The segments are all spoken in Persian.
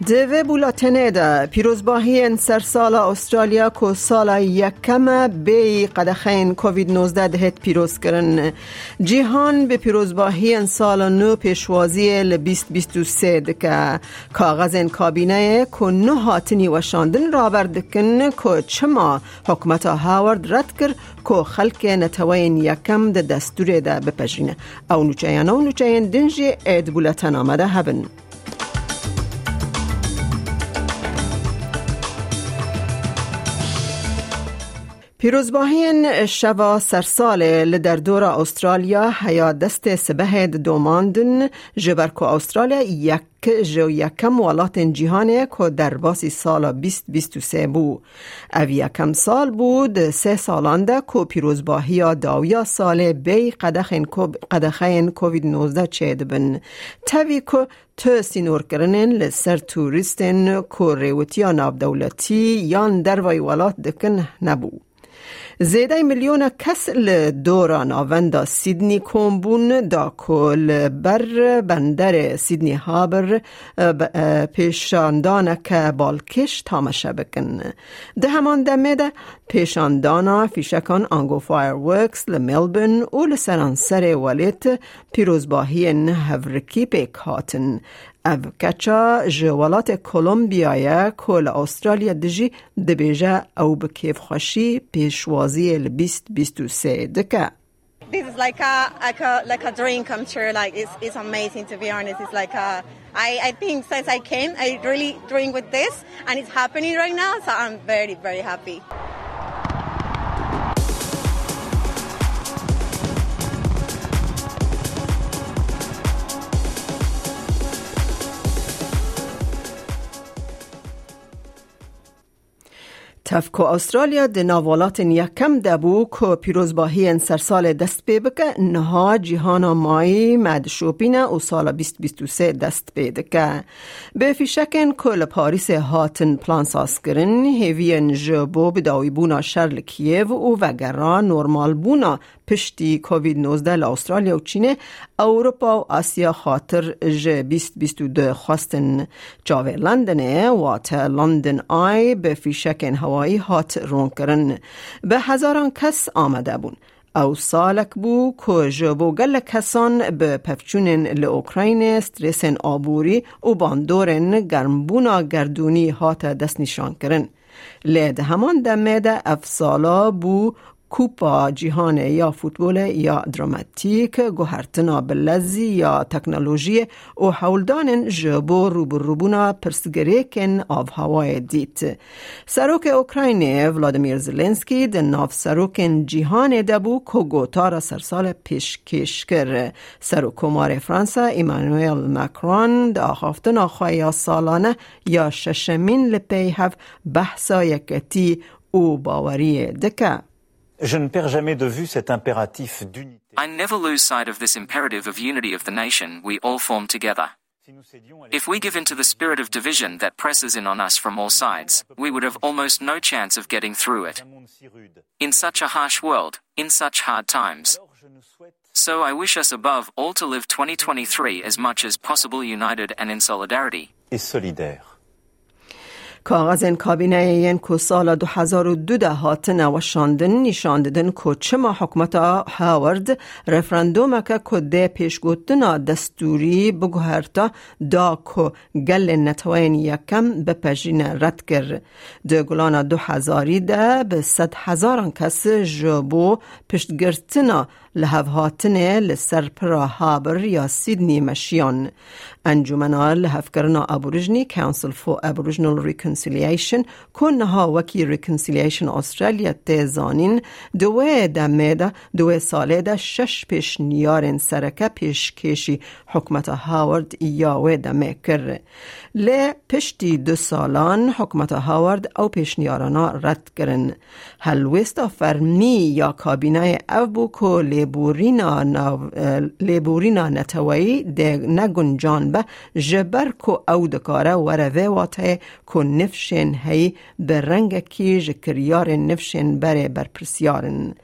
دوه بولاتنه ده. پیروزباهی سال استرالیا کو سال یکم بی قدخین کووید 19 دهت پیروز کرن. جیهان به پیروزباهی سال نو پیشوازی ل 2023 دکه. کاغذ کابینه کو نو هاتنی و شاندن را بردکن کو چما حکمت هاورد رد کر کو خلق نتوین یکم ده دستور ده بپجینه او نوچه او نوچه دنجی اید بولتن آمده هبن. پیروزباهین شوا سرسال لدر دور استرالیا هیا دست سبه دوماندن جبرکو استرالیا یک جو یکم ولات جهانه که در باسی سال 2023 بو. او یکم سال بود سه سالان ده که پیروزباهی داویا سال بی قدخین کووید 19 چید بن تاوی که تو سینور کرنن لسر توریستن که ریوتیا ناب دولتی یان در وی ولات دکن نبو. زیده میلیون کس دوران آوندا سیدنی کومبون دا کل بر بندر سیدنی هابر پیشاندان که بالکش تامشه بکن. ده همان دمه ده پیشاندانا فیشکان آنگو فایر ورکس لملبن و لسرانسر ولیت پیروزباهی هفرکی پیک هاتن. کچا جوالات کولومبیای کل استرالیا دجی دبیجه او بکیف خوشی پیشوازی البیست بیستو سه دکه This is like a, like a like a dream come true. Like it's it's amazing to be honest. It's like a, I I think since I came, I really dream with this, and it's happening right now. So I'm very very happy. تفکو استرالیا د ناوالات یکم دبو که پیروزباهی سرسال دست پی بکه نها جهان مای مد شوپینه و سال 2023 دست پی دکه. به فیشکن کل پاریس هاتن پلان ساز کرن هیوین جبو بداوی بونا شرل کیو و وگرا نورمال بونا پشتی کووید 19 ل استرالیا و چینه اروپا و آسیا خاطر ج 2022 خواستن. جاوه لندن و لندن آی به فیشکن هوایی هات رون کرن. به هزاران کس آمده بون. او سالک بو که جبو گل کسان به پفچونن لأوکراین استرسن آبوری و باندورن گرمبونا گردونی هات دست نشان کرن. لید همان دمه ده افسالا بو کوپا جهان یا فوتبال یا دراماتیک گوهرتنا بلزی یا تکنولوژی و حولدان جبو روبروبونا پرسگریکن آف هوای دیت. سروک اوکراین ولادیمیر زلنسکی د ناف سروکن جهان دبو که گوتارا سرسال پیش کش کر سروک مار فرانسا ایمانویل مکرون د آخافتن آخواه سالانه یا ششمین لپی هف بحثا یکتی او باوری دکه. Je ne perds jamais de vue cet impératif d'unité. I never lose sight of this imperative of unity of the nation we all form together. If we give in to the spirit of division that presses in on us from all sides, we would have almost no chance of getting through it. In such a harsh world, in such hard times. So I wish us above all to live 2023 as much as possible united and in solidarity. Et solidaire. کاغذ کابینه این که سال 2002 ده هاتن و شاندن نشان دادن که چما حکمت هاورد رفراندوم که که ده پیشگوتنا دستوری بگوهرتا دا که گل نتوین یکم به پجین رد کر. ده گلان دو هزاری ده به صد هزاران کس جبو پشتگرتنا لحو هاتنه لسر پرا هابر یا سیدنی مشیان انجمنا لحف کرنا ابوریجنی کانسل فور ابوریجنال ریکنسیلیشن کنها وکی ریکنسیلیشن استرالیا تیزانین دوه دمه ده دوه ساله ده شش پیش نیارن سرکه پیش کشی حکمت هاورد یاوه دمه کر لی پشتی دو سالان حکمت هاورد او پیش نیارانا رد کرن هلویستا فرمی یا کابینه او بو لیبورینا, لیبورینا نتوی ده نگن جانبه جبر کو او دکاره وروه واته کو نفشن هی به رنگ کی جکریار نفشن بره بر پرسیارن.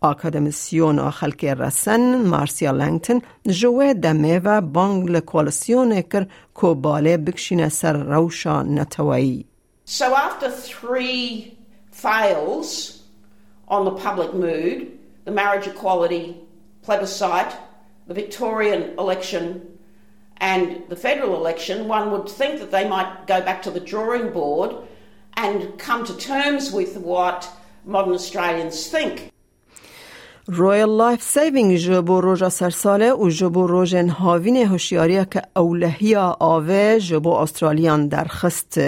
آکادمیسیون خلک رسن مارسیا لنگتن جوه دمه و بانگ لکوالسیون کر کو باله بکشین سر روشا نتوی. So after three fails on the public mood, the marriage equality plebiscite, the Victorian election and the federal election, one would think that they might go back to the drawing board and come to terms with what modern Australians think. رویل لایف سیوینگ جبو روژا سرساله و جبو روژن هاوین هوشیاری که اولهی آوه جبو استرالیان درخست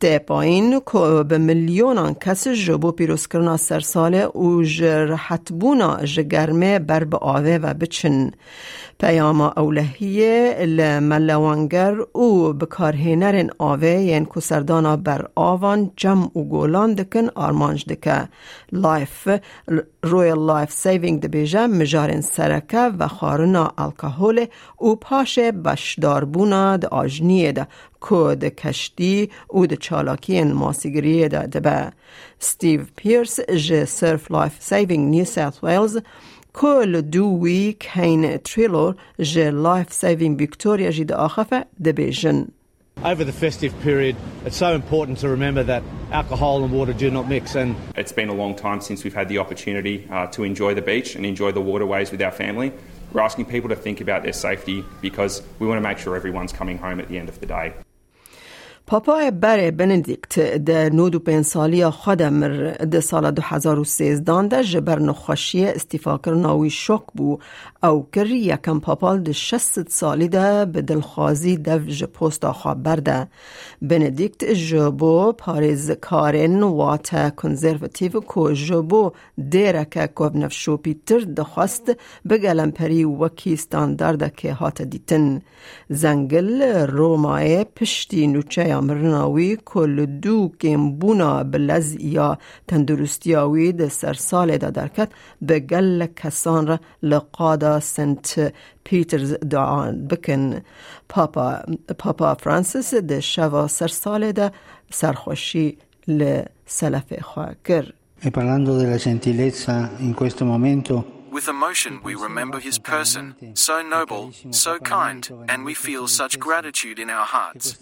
ده پایین که به میلیونان کس جبو پیروز کرنا سرساله و جرحت بونا جگرمه بر به آوه و بچن پیام اولهیه لملوانگر او بکارهنرن آوه ین کسردانا بر آوان جم و گولان دکن آرمانج دکه لایف رویل لایف سیوینگ دبیجه مجارن سرکه و خارنا الکهول و پاش بشداربونا د آجنیه ده که کشتی و د چالاکی ماسیگریه ده دبه ستیو پیرس ج سرف لایف سیوینگ نیو ساوت ویلز كل دو ويك هين تريلور جي لايف سيفين فيكتوريا جي آخفة دبيجن Over the festive period, it's so important to remember that alcohol and water do not mix. And it's been a long time since we've had the opportunity uh, to enjoy the beach and enjoy the waterways with our family. We're asking people to think about their safety because we want to make sure everyone's coming home at the end of the day. پاپای بر بندیکت و پین سالی خود مر ده سال دو هزار و سیزدان ده جبر نخوشی استیفا کرناوی شک بو. او کر یکم پاپال ده شست سالی ده به دلخوازی ده جه پوستا خبر ده. بندیکت جبو پاریز کارن وات کنزرواتیو کو جبو کوب نفشو پیتر ده خواست بگلم پری وکی ستاندارده که هات دیتن. زنگل رومای پشتی نوچه مرناوی کل دو کم بونا بلز یا تندرستیاوی ده سر سال ده درکت به گل کسان را لقادا سنت پیترز دعان بکن. پاپا, پاپا فرانسیس ده شوا سر سال ده سرخوشی لسلف خواه کر E parlando della gentilezza in questo momento With emotion, we remember his person, so noble, so kind, and we feel such gratitude in our hearts.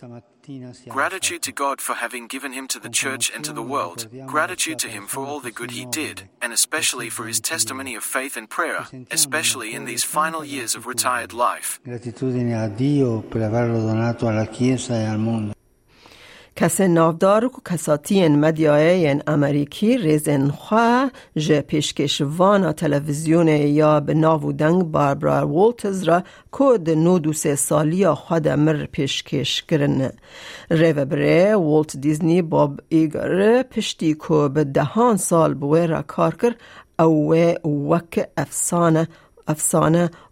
Gratitude to God for having given him to the church and to the world, gratitude to him for all the good he did, and especially for his testimony of faith and prayer, especially in these final years of retired life. کس نافدار و کساتی مدیای امریکی ریزن خواه جه پیشکش وانا تلویزیون یا به ناو دنگ باربرا وولتز را کود نو دو سه سالی خود مر پیشکش کرن. ریو بره والت دیزنی باب ایگر پشتی که به دهان سال بوی را کار کر. او وک افسانه افسانه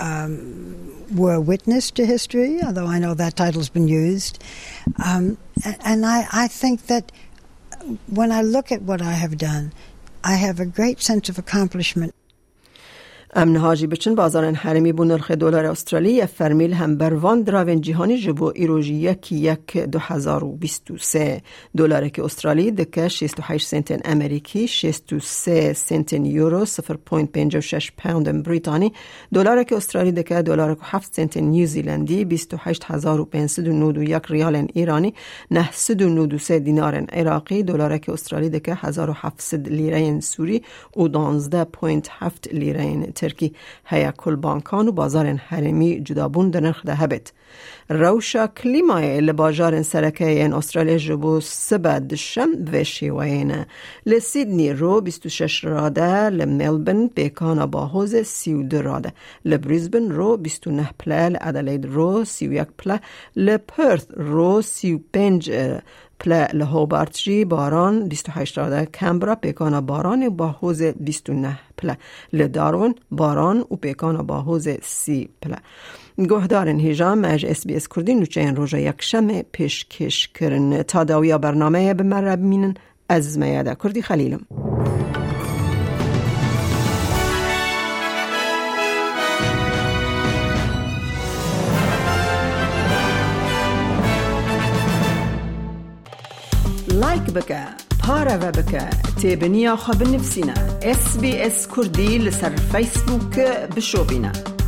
um, were witness to history, although I know that title's been used. Um, and I, I think that when I look at what I have done, I have a great sense of accomplishment. امن هاجی بچن بازارن حرمی بو نرخ دلار استرالی فرمیل هم بروان دراون جهانی جبو ایروژی یکی یک دو هزار و بیست و سه دلار که استرالی دکه شیست و هشت سنتن امریکی شیست و سه سنتن یورو سفر پوینت پینج و شش پوند بریتانی. دلار که استرالی دکه دلار که هفت سنتن نیوزیلندی بیست و هشت هزار و پینسد و نود و یک ریال ایرانی نه سد و نود و سه دینار عراقی. دلار که استرالی دکه هزار و هفتصد لیره سوری و دانزده پوینت هفت لیره ترکی هیا کل بانکان و بازار حرمی جدابون در نرخ ده هبت روشا کلیمای لباجار سرکه این استرالیا جبو سبد شم و شیوینه لسیدنی رو 26 راده لملبن پیکانا با حوز 32 راده. لبریزبن رو 29 پله لادلید رو 31 پله لپرث رو 35 پله لهوبارت جی باران 28 راده کمبرا پیکانا باران با حوز 29 پله لدارون باران و پیکانا با حوز 30 پله. گهدارن هیجام مج اس بی اس کردی نوچه این روژه یک شم پیشکش کرن تا داویا برنامه به مرب مینن از میاده. کردی خلیلم. لایک بکه پارە بە بکە خە بنفسینە SسBS کوردی لەسەر فیسبووکە بشۆبینە.